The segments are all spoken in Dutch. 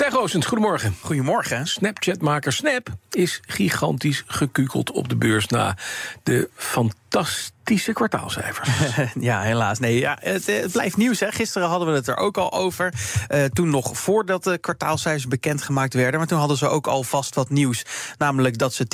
Stijn goedemorgen. Goedemorgen. Snapchatmaker Snap is gigantisch gekukeld op de beurs na de fantastische kwartaalcijfers. ja, helaas. Nee, ja, het, blijft nieuws. Hè. Gisteren hadden we het er ook al over. Uh, toen nog voordat de kwartaalcijfers bekendgemaakt werden. Maar toen hadden ze ook al vast wat nieuws. Namelijk dat ze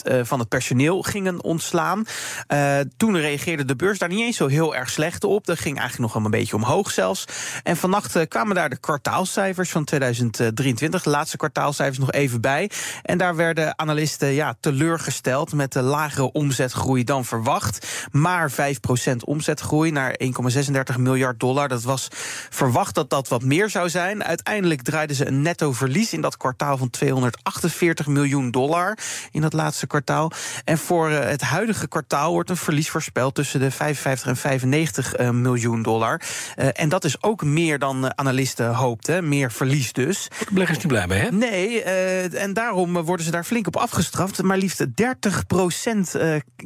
10% eh, van het personeel gingen ontslaan. Uh, toen reageerde de beurs daar niet eens zo heel erg slecht op. Dat ging eigenlijk nog een beetje omhoog zelfs. En vannacht kwamen daar de kwartaalcijfers van 2023. De laatste kwartaalcijfers nog even bij. En daar werden analisten ja, teleurgesteld met de lagere omzetgroei dan verwacht. Maar 5% omzetgroei naar 1,36 miljard dollar. Dat was verwacht dat dat wat meer zou zijn. Uiteindelijk draaiden ze een netto verlies in dat kwartaal van 248 miljoen dollar. In dat laatste kwartaal. En voor het huidige kwartaal wordt een verlies voorspeld tussen de 55 en 95 miljoen dollar. En dat is ook meer dan analisten hoopten. Meer verlies dus. De beleggers niet blij mee, hè? Nee, en daarom worden ze daar flink op afgestraft. Maar liefst 30 procent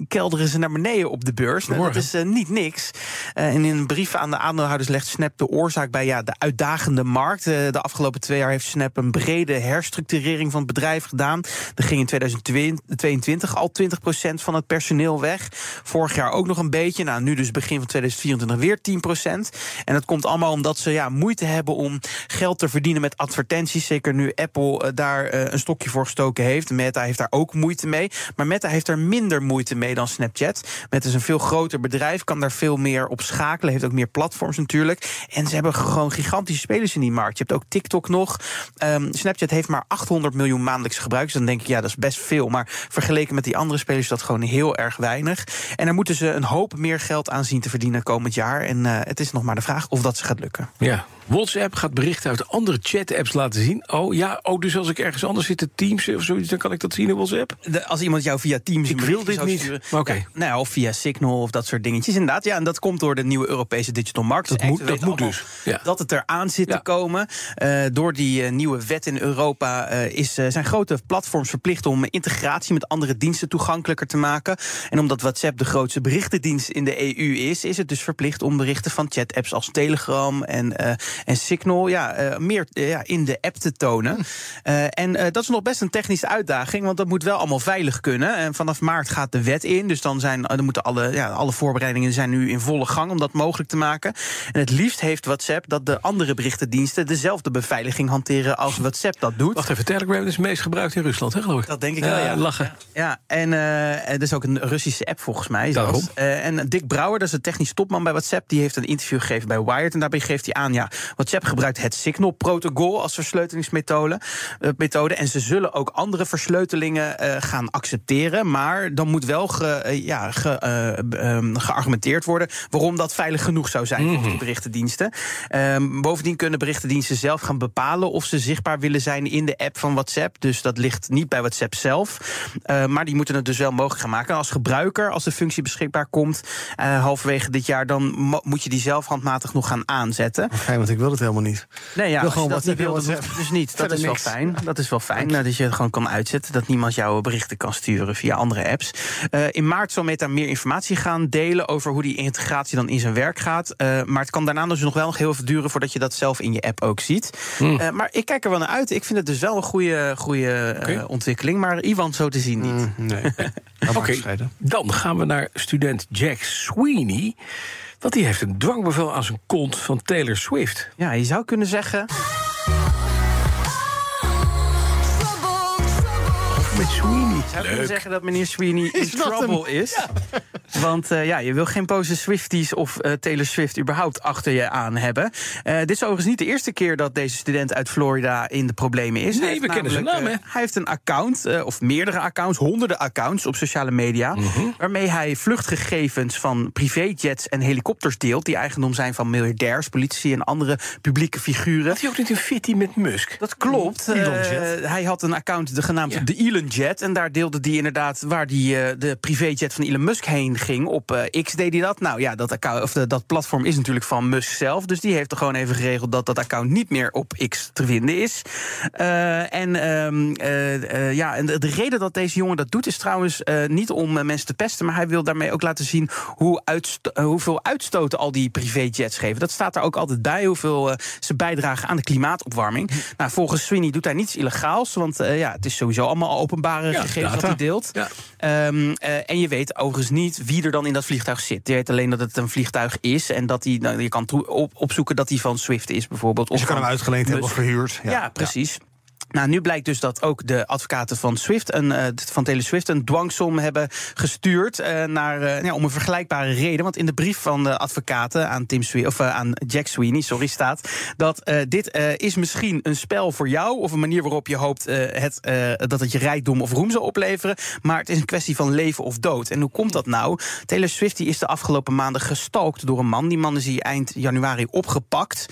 kelderen ze naar beneden op de beurs. Nou, dat is uh, niet niks. Uh, en in een brief aan de aandeelhouders legt Snap de oorzaak bij ja, de uitdagende markt. Uh, de afgelopen twee jaar heeft Snap een brede herstructurering van het bedrijf gedaan. Er ging in 2022 al 20 procent van het personeel weg. Vorig jaar ook nog een beetje. Nou, nu dus begin van 2024 weer 10 procent. En dat komt allemaal omdat ze ja, moeite hebben om geld te verdienen met advertenties. Zeker nu Apple daar een stokje voor gestoken heeft. Meta heeft daar ook moeite mee. Maar Meta heeft er minder moeite mee dan Snapchat. Met is een veel groter bedrijf, kan daar veel meer op schakelen. Heeft ook meer platforms natuurlijk. En ze hebben gewoon gigantische spelers in die markt. Je hebt ook TikTok nog. Um, Snapchat heeft maar 800 miljoen maandelijks gebruikers. Dan denk ik, ja, dat is best veel. Maar vergeleken met die andere spelers is dat gewoon heel erg weinig. En daar moeten ze een hoop meer geld aan zien te verdienen komend jaar. En uh, het is nog maar de vraag of dat ze gaat lukken. Ja, WhatsApp gaat berichten uit andere chat-apps laten zien. Oh ja, oh, dus als ik ergens anders zit, Teams of zoiets, dan kan ik dat zien in WhatsApp? De, als iemand jou via Teams ik wil dit niet. Oké. Okay. Ja, nou, of via Signal of dat soort dingetjes. Inderdaad, ja, en dat komt door de nieuwe Europese Digital Market Dat moet, dat moet dus. Ja. Dat het eraan zit te komen. Uh, door die uh, nieuwe wet in Europa uh, is, zijn grote platforms verplicht om integratie met andere diensten toegankelijker te maken. En omdat WhatsApp de grootste berichtendienst in de EU is, is het dus verplicht om berichten van chat-apps als Telegram en, en Signal ja, meer ja, in de app te tonen. en dat is nog best een technische uitdaging, want dat moet wel allemaal veilig kunnen. En vanaf maart gaat de wet in, dus dan, zijn, dan moeten alle, ja, alle voorbereidingen zijn nu in volle gang om dat mogelijk te maken. En het liefst heeft WhatsApp dat de andere berichtendiensten dezelfde beveiliging hanteren als WhatsApp dat doet. Wacht even, Telegram is het meest gebruikt in Rusland, hè, geloof ik? Dat denk ik wel, ja. Lachen. Ja, en het is ook een Russische app volgens mij. Daarom. En Dick Brouwer, dat is een technisch topman bij WhatsApp, die heeft een interview gegeven bij Wired. En daarbij geeft hij aan, ja, WhatsApp gebruikt het Signal-protocol als versleutelingsmethode. Uh, methode, en ze zullen ook andere versleutelingen gaan accepteren. Maar dan moet wel ge, ja, ge, um, geargumenteerd worden waarom dat veilig genoeg zou zijn mm -hmm. voor de berichtendiensten. Um, bovendien kunnen berichtendiensten zelf gaan bepalen of ze zichtbaar willen zijn in de app van WhatsApp. Dus dat ligt niet bij WhatsApp zelf. Uh, maar die moeten het dus wel mogelijk gaan maken. Als gebruiker, als de functie beschikbaar komt, uh, halverwege dit jaar, dan moet je die zelf handmatig nog gaan aanzetten. Fijn, want ik wil het helemaal niet. Nee, ja, wil gewoon dat niet wil, dus niet. Dat is wel fijn. Dat is wel fijn. Nou, dat je het gewoon kan uitzetten. Dat niemand jouw berichten kan sturen via andere apps. Uh, in maart zal Meta meer informatie gaan delen over hoe die integratie dan in zijn werk gaat. Uh, maar het kan daarna dus nog wel nog heel even duren voordat je dat zelf in je app ook ziet. Mm. Uh, maar ik kijk er wel naar uit. Ik vind het dus wel een goede, goede okay. uh, ontwikkeling. Maar Iwan zo te zien niet. Mm, nee. Oké, okay. dan gaan we naar student Jack Sweeney. Want die heeft een dwangbevel aan zijn kont van Taylor Swift. Ja, je zou kunnen zeggen. Sweeney. zou kunnen zeggen dat meneer Sweeney in trouble hem? is. Want eh, ja, je wil geen boze Swifties of eh, Taylor Swift überhaupt achter je aan hebben. Eh, dit is overigens niet de eerste keer dat deze student uit Florida in de problemen is. Nee, we kennen zijn naam, eh, hij heeft een account, eh, of meerdere accounts, honderden accounts op sociale media. Mhm. Waarmee hij vluchtgegevens van privéjets en helikopters deelt. die eigendom zijn van miljardairs, politici en andere publieke figuren. Had hij ook niet een fitty met Musk? Dat klopt. Eh, hij had een account de, genaamd Ja. de Elon Jet. En daar deelde hij inderdaad waar die, eh, de privéjet van Elon Musk heen ging. Op eh, X deed hij dat. Nou ja, dat, account, of dat platform is natuurlijk van Musk zelf. Dus die heeft er gewoon even geregeld dat dat account niet meer op X te vinden is. Eh, en ehm, eh, eh, ja, en de, de reden dat deze jongen dat doet is trouwens niet om mensen te pesten. Maar hij wil daarmee ook laten zien hoe uitsto- hoeveel uitstoten al die privéjets geven. Dat staat er ook altijd bij, hoeveel ze bijdragen aan de klimaatopwarming. Nou, volgens Sweeney doet hij niets illegaals. Want ja, het is sowieso allemaal openbare Ja, gegevens data. dat hij deelt. Ja. Ehm, eh, en je weet overigens niet wie er dan in dat vliegtuig zit. Je weet alleen dat het een vliegtuig is. En dat hij, nou, je kan op, opzoeken dat hij van Swift is, bijvoorbeeld. Dus je kan hem uitgeleend hebben of verhuurd. Ja, precies. Nou, nu blijkt dus dat ook de advocaten van Swift, een, eh, van Taylor Swift, een dwangsom hebben gestuurd eh, naar, eh, ja, om een vergelijkbare reden. Want in de brief van de advocaten aan, Tim of, aan Jack Sweeney sorry, staat dat dit is misschien een spel voor jou of een manier waarop je hoopt het, dat het je rijkdom of roem zal opleveren. Maar het is een kwestie van leven of dood. En hoe komt dat nou? Taylor Swift is de afgelopen maanden gestalkt door een man. Die man is hier eind januari opgepakt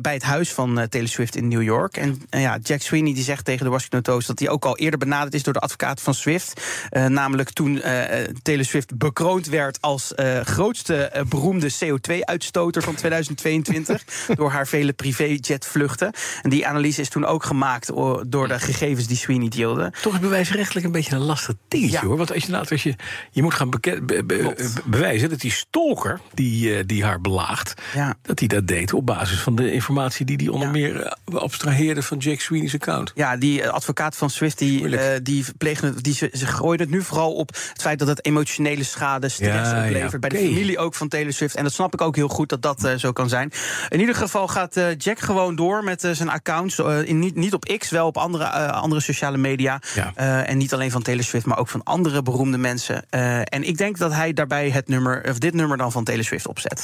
bij het huis van Taylor Swift in New York. En ja, Jack Sweeney die zegt tegen de Washington Post dat hij ook al eerder benaderd is door de advocaat van Swift. Eh, namelijk toen eh, Taylor Swift bekroond werd als eh, grootste beroemde CO2-uitstoter van 2022 door haar vele privéjetvluchten. En die analyse is toen ook gemaakt door de gegevens die Sweeney deelde. Toch is bewijsrechtelijk een beetje een lastig dingetje Ja. hoor. Want als je, nou, als je, je moet gaan be- be- bewijzen dat die stalker die, die haar belaagt, Ja. dat hij dat deed op basis van de informatie die hij onder Ja. meer abstraheerde van Jack Sweeney's account. Ja, die eh, advocaat van Swift, die, eh, die, plegen, het- die ze, ze gooien het nu vooral op het feit dat het emotionele schade, stress Ja, oplevert. ja, Bij de familie ook van Taylor Swift. En dat snap ik ook heel goed dat dat eh, zo kan zijn. In ieder geval gaat eh, Jack gewoon door met zijn accounts. in, niet, niet op X, wel op andere, andere sociale media. Ja. Eh, en niet alleen van Taylor Swift, maar ook van andere beroemde mensen. Eh, en ik denk dat hij daarbij het nummer, of dit nummer dan van Taylor Swift opzet.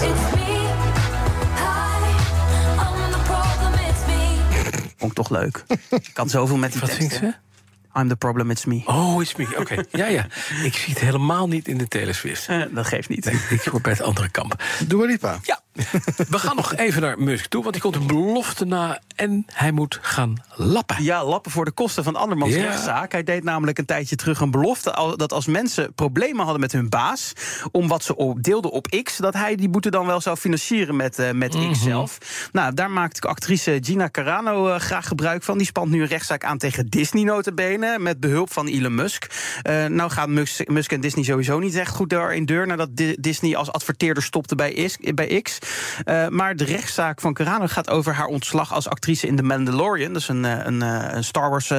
Vond ik toch leuk. Ik kan zoveel met die Wat tekst. zingt ze? I'm the problem, it's me. Oh, it's me. Oké, ja, ja. Ik zie het helemaal niet in de Taylor Swift. Eh, dat geeft niet. Ik word bij het andere kamp. Dua Lipa. Ja, we gaan nog even naar Musk toe, want die komt een belofte na en hij moet gaan lappen. Ja, lappen voor de kosten van andermans rechtszaak. Hij deed namelijk een tijdje terug een belofte... dat als mensen problemen hadden met hun baas... om wat ze deelden op X... dat hij die boete dan wel zou financieren met, eh, met Mhm. X zelf. Nou, daar maakt actrice Gina Carano eh, graag gebruik van. Die spant nu een rechtszaak aan tegen Disney notabene... met behulp van Elon Musk. Eh, nou gaan Musk, Musk en Disney sowieso niet echt goed door in deur... nadat Di- Disney als adverteerder stopte bij, Is, bij X. Eh, maar de rechtszaak van Carano gaat over haar ontslag als actrice in The Mandalorian. Dat is een, eh, een, eh, een Star Wars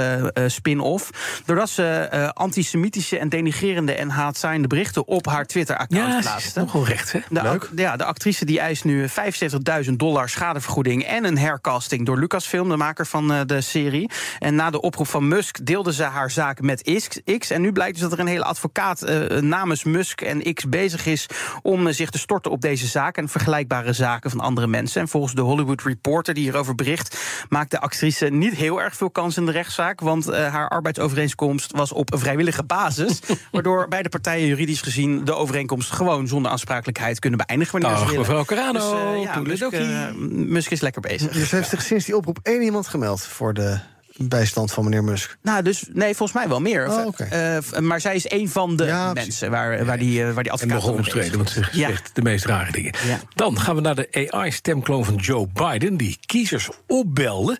spin-off. Doordat ze antisemitische en denigrerende en haatzaaiende berichten op haar Twitter-account Ja, plaatste. nogal recht, hè? De, ac- ja, de actrice die eist nu 75.000 dollar schadevergoeding en een hercasting door Lucasfilm, de maker van de serie. En na de oproep van Musk deelde ze haar zaak met X. En nu blijkt dus dat er een hele advocaat namens Musk en X bezig is om zich te storten op deze zaak en vergelijkbare zaken van andere mensen. En volgens de Hollywood Reporter die hierover bericht, maakt de actrice niet heel erg veel kans in de rechtszaak, want eh, haar arbeidsovereenkomst was op vrijwillige basis, waardoor beide partijen juridisch gezien de overeenkomst gewoon zonder aansprakelijkheid kunnen beëindigen wanneer ze Dag, willen. mevrouw Carano. Dus, eh, ja, Musk, Musk is lekker bezig. Dus heeft zich sinds die oproep één iemand gemeld voor de bijstand van meneer Musk. Nou, dus nee, volgens mij wel meer. Oh, oké. Eh, maar zij is een van de Ja, mensen waar, waar, die, eh, waar die En advocaat nogal over bezig omstreden, want ze Ja. zegt de meest rare dingen. Ja. Dan gaan we naar de AI-stemkloon van Joe Biden... die kiezers opbelde.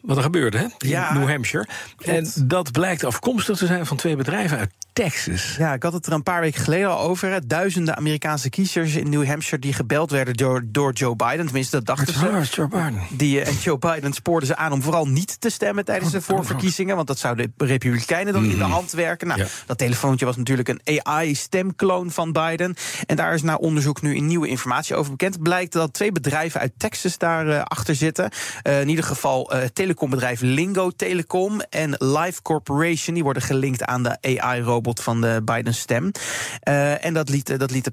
Wat er gebeurde, hè? In Ja, New Hampshire. En dat blijkt afkomstig te zijn van twee bedrijven uit Texas. Ja, ik had het er een paar weken geleden al over. hè. Duizenden Amerikaanse kiezers in New Hampshire die gebeld werden door, door Joe Biden. Tenminste, dat dachten ze. Hard, Joe Biden. Die, eh, en Joe Biden spoorde ze aan om vooral niet te stemmen tijdens de voorverkiezingen. Want dat zouden de Republikeinen dan in de hand werken. Nou, Ja. dat telefoontje was natuurlijk een AI-stemkloon van Biden. En daar is na onderzoek nu een nieuwe informatie over bekend. Het blijkt dat twee bedrijven uit Texas daarachter achter zitten. Eh, in ieder geval eh, telecombedrijf Lingo Telecom en Live Corporation. Die worden gelinkt aan de AI-robot van de Biden-stem. Eh, en dat liet, dat liet de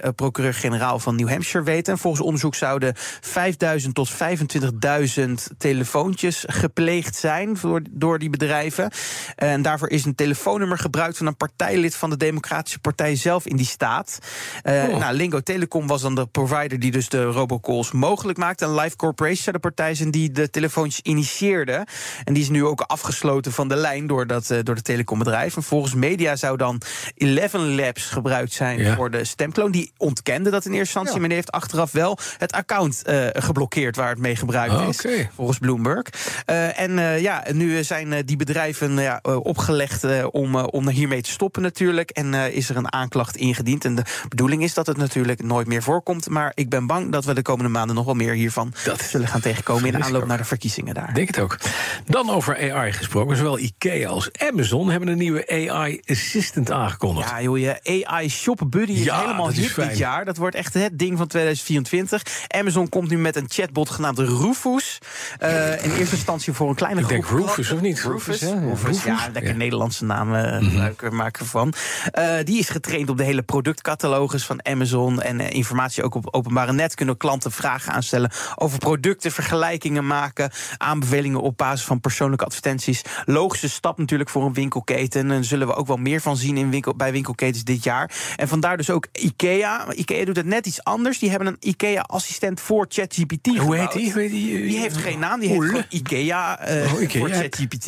eh, procureur-generaal van New Hampshire weten. En volgens onderzoek zouden 5000 tot 25.000 telefoontjes gepleegd zijn door, door die bedrijven. En daarvoor is een telefoonnummer gebruikt van een partijlid van de Democratische Partij zelf in die staat. Eh, Oh. nou, Lingo Telecom was dan de provider die dus de robocalls mogelijk maakte. En Live Corporation zou de partij zijn die de telefoontjes initieerde. En die is nu ook afgesloten van de lijn door, dat, eh, door de telecombedrijf. En volgens media zou dan 11 Labs gebruikt zijn Ja. voor de stemkloon. Die ontkende dat in eerste instantie, Ja. maar die heeft achteraf wel het account eh, geblokkeerd waar het mee gebruikt Ah, is. Volgens Bloomberg. Eh, en eh, ja, nu zijn die bedrijven ja, opgelegd om, om hiermee te stoppen natuurlijk. En is er een aanklacht ingediend. En de bedoeling is dat het natuurlijk nooit meer voorkomt. Maar ik ben bang dat we de komende maanden nog wel meer hiervan Dat zullen gaan tegenkomen in de aanloop naar de verkiezingen daar. Denk het ook. Dan over AI gesproken. Zowel IKEA als Amazon hebben een nieuwe AI Assistant aangekondigd. Ja, joh, je AI Shop Buddy is Ja, helemaal hip dit jaar. Dat wordt echt het ding van 2024. Amazon komt nu met een chatbot genaamd Rufus. Eh, in eerste instantie voor een kleine Ik groep. denk Rufus, of niet? Rufus, Rufus, ja. Rufus, lekker ja. Nederlandse naam eh, gebruiken maken van. Eh, die is getraind op de hele productcatalogus van Amazon. En informatie ook op openbare net. Kunnen klanten vragen aanstellen over producten, vergelijkingen maken. Aanbevelingen op basis van persoonlijke advertenties. Logische stap natuurlijk voor een winkelketen. En zullen we ook wel meer van zien in winkel, bij winkelketens dit jaar. En vandaar dus ook IKEA. IKEA doet het net iets anders. Die hebben een IKEA-assistent voor ChatGPT Hoe heet die? Hoe heet die? Die heeft geen naam, die heet Oel. gewoon IKEA, eh, Oh, IKEA. voor ChatGPT.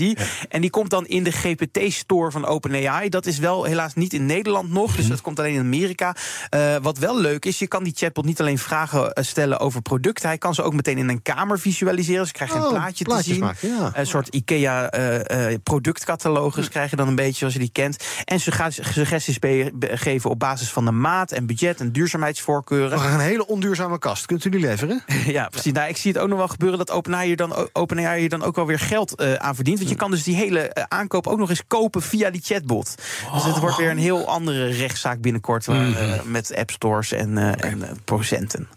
En die komt dan in de GPT-store van OpenAI. Dat is wel helaas niet in Nederland nog, Mhm. dus dat komt alleen in Amerika. Eh, wat wel leuk is, je kan die chatbot niet alleen vragen eh, stellen over producten... hij kan ze ook meteen in een kamer visualiseren. Dus je krijgt een Oh, plaatje te zien. maken, ja. Een soort IKEA eh, eh, productcatalogus krijg je dan een beetje zoals je die kent. En ze gaat suggesties geven op basis van de maat en budget en duurzaamheidsvoorkeuren. We gaan een hele onduurzame kast. Kunt u die leveren? Ja, precies. Nou, ik zie het ook nog wel gebeuren dat OpenAI hier dan, OpenAI hier dan ook wel weer geld eh, aan verdient. Want je kan dus die hele eh, aankoop ook nog eens kopen via die chatbot. Dus het wordt weer een heel andere rechtszaak binnenkort waar, eh, met app stores en, eh, en procenten.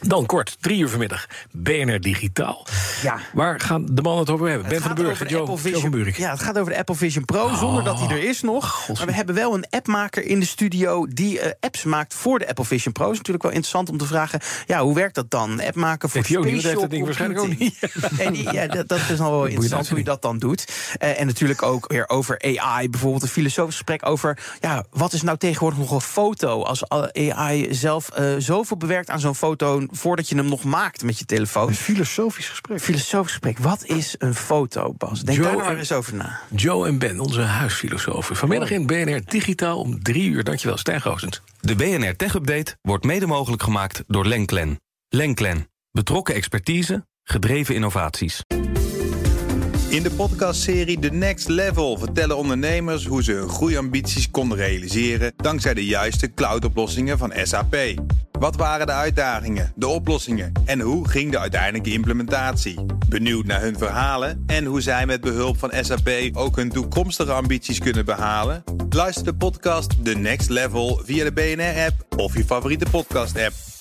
Dan kort, drie uur vanmiddag. BNR Digitaal. Ja. Waar gaan de mannen het over hebben? Ben Het van gaat den de Joe, Apple Joe van Vision- Buurik. Ja, het gaat over de Apple Vision Pro, zonder dat hij er is nog. Maar we hebben wel een appmaker in de studio die eh, apps maakt voor de Apple Vision Pro. is natuurlijk wel interessant om te vragen, ja, hoe werkt dat dan? Een appmaker voor niet, heeft dat ding waarschijnlijk ook computing. En ja, dat, dat is al wel interessant hoe je dat dan doet. Eh, en natuurlijk ook weer over AI, bijvoorbeeld een filosofisch gesprek over, ja, wat is nou tegenwoordig nog een foto? Als AI zelf eh, zoveel bewerkt aan zo'n foto voordat je hem nog maakt met je telefoon. Een filosofisch gesprek. Filosofisch gesprek. Wat is een foto, Bas? Denk Joe daar nou maar en- eens over na. Joe en Ben, onze huisfilosofen. Vanmiddag in BNR Digitaal om drie uur. Dankjewel, Stijn Goosens. De BNR Tech Update wordt mede mogelijk gemaakt door Lenklen. Lenklen. Betrokken expertise, gedreven innovaties. In de podcastserie The Next Level vertellen ondernemers hoe ze hun groeiambities konden realiseren dankzij de juiste cloudoplossingen van SAP. Wat waren de uitdagingen, de oplossingen en hoe ging de uiteindelijke implementatie? Benieuwd naar hun verhalen en hoe zij met behulp van SAP ook hun toekomstige ambities kunnen behalen? Luister de podcast The Next Level via de BNR-app of je favoriete podcast-app.